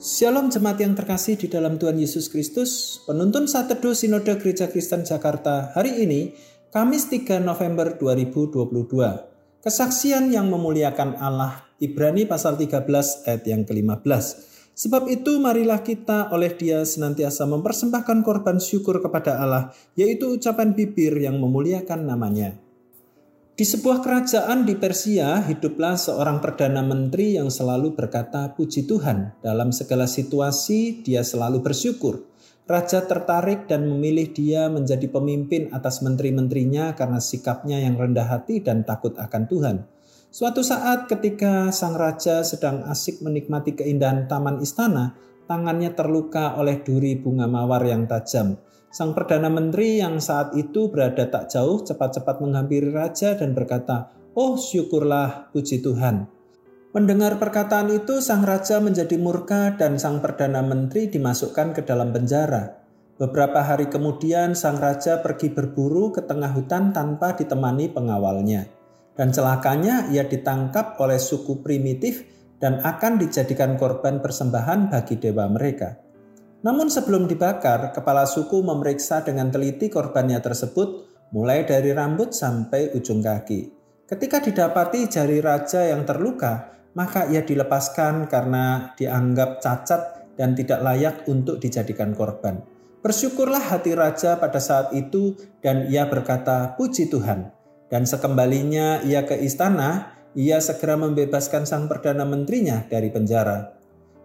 Shalom jemaat yang terkasih di dalam Tuhan Yesus Kristus, penuntun saat teduh Sinode Gereja Kristen Jakarta hari ini, Kamis 3 November 2022. Kesaksian yang memuliakan Allah, Ibrani pasal 13 ayat yang ke-15. Sebab itu marilah kita oleh dia senantiasa mempersembahkan korban syukur kepada Allah, yaitu ucapan bibir yang memuliakan namanya. Di sebuah kerajaan di Persia, hiduplah seorang perdana menteri yang selalu berkata puji Tuhan. Dalam segala situasi, dia selalu bersyukur. Raja tertarik dan memilih dia menjadi pemimpin atas menteri-menterinya karena sikapnya yang rendah hati dan takut akan Tuhan. Suatu saat ketika sang raja sedang asik menikmati keindahan taman istana, tangannya terluka oleh duri bunga mawar yang tajam. Sang Perdana Menteri yang saat itu berada tak jauh cepat-cepat menghampiri raja dan berkata, Oh syukurlah puji Tuhan. Mendengar perkataan itu, sang raja menjadi murka dan sang Perdana Menteri dimasukkan ke dalam penjara. Beberapa hari kemudian, sang raja pergi berburu ke tengah hutan tanpa ditemani pengawalnya. Dan celakanya ia ditangkap oleh suku primitif dan akan dijadikan korban persembahan bagi dewa mereka. Namun sebelum dibakar, kepala suku memeriksa dengan teliti korbannya tersebut mulai dari rambut sampai ujung kaki. Ketika didapati jari raja yang terluka, maka ia dilepaskan karena dianggap cacat dan tidak layak untuk dijadikan korban. Bersyukurlah hati raja pada saat itu dan ia berkata, "Puji Tuhan." Dan sekembalinya ia ke istana, ia segera membebaskan sang perdana menterinya dari penjara.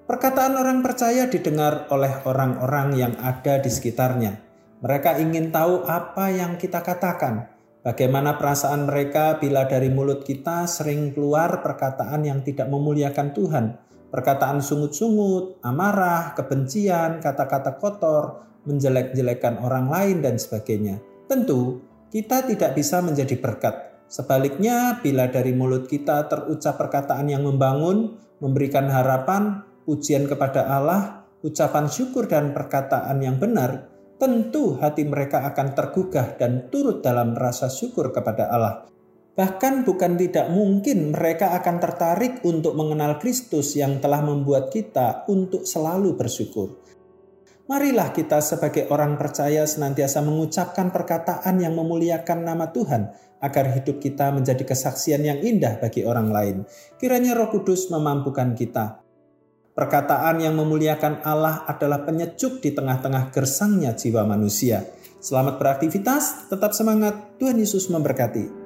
Perkataan orang percaya didengar oleh orang-orang yang ada di sekitarnya. Mereka ingin tahu apa yang kita katakan, bagaimana perasaan mereka bila dari mulut kita sering keluar perkataan yang tidak memuliakan Tuhan, perkataan sungut-sungut, amarah, kebencian, kata-kata kotor, menjelek-jelekan orang lain, dan sebagainya. Tentu, kita tidak bisa menjadi berkat. Sebaliknya, bila dari mulut kita terucap perkataan yang membangun, memberikan harapan, pujian kepada Allah, ucapan syukur dan perkataan yang benar, tentu hati mereka akan tergugah dan turut dalam rasa syukur kepada Allah. Bahkan bukan tidak mungkin mereka akan tertarik untuk mengenal Kristus yang telah membuat kita untuk selalu bersyukur. Marilah kita sebagai orang percaya senantiasa mengucapkan perkataan yang memuliakan nama Tuhan agar hidup kita menjadi kesaksian yang indah bagi orang lain. Kiranya Roh Kudus memampukan kita Perkataan yang memuliakan Allah adalah penyejuk di tengah-tengah gersangnya jiwa manusia. Selamat beraktivitas, tetap semangat, Tuhan Yesus memberkati.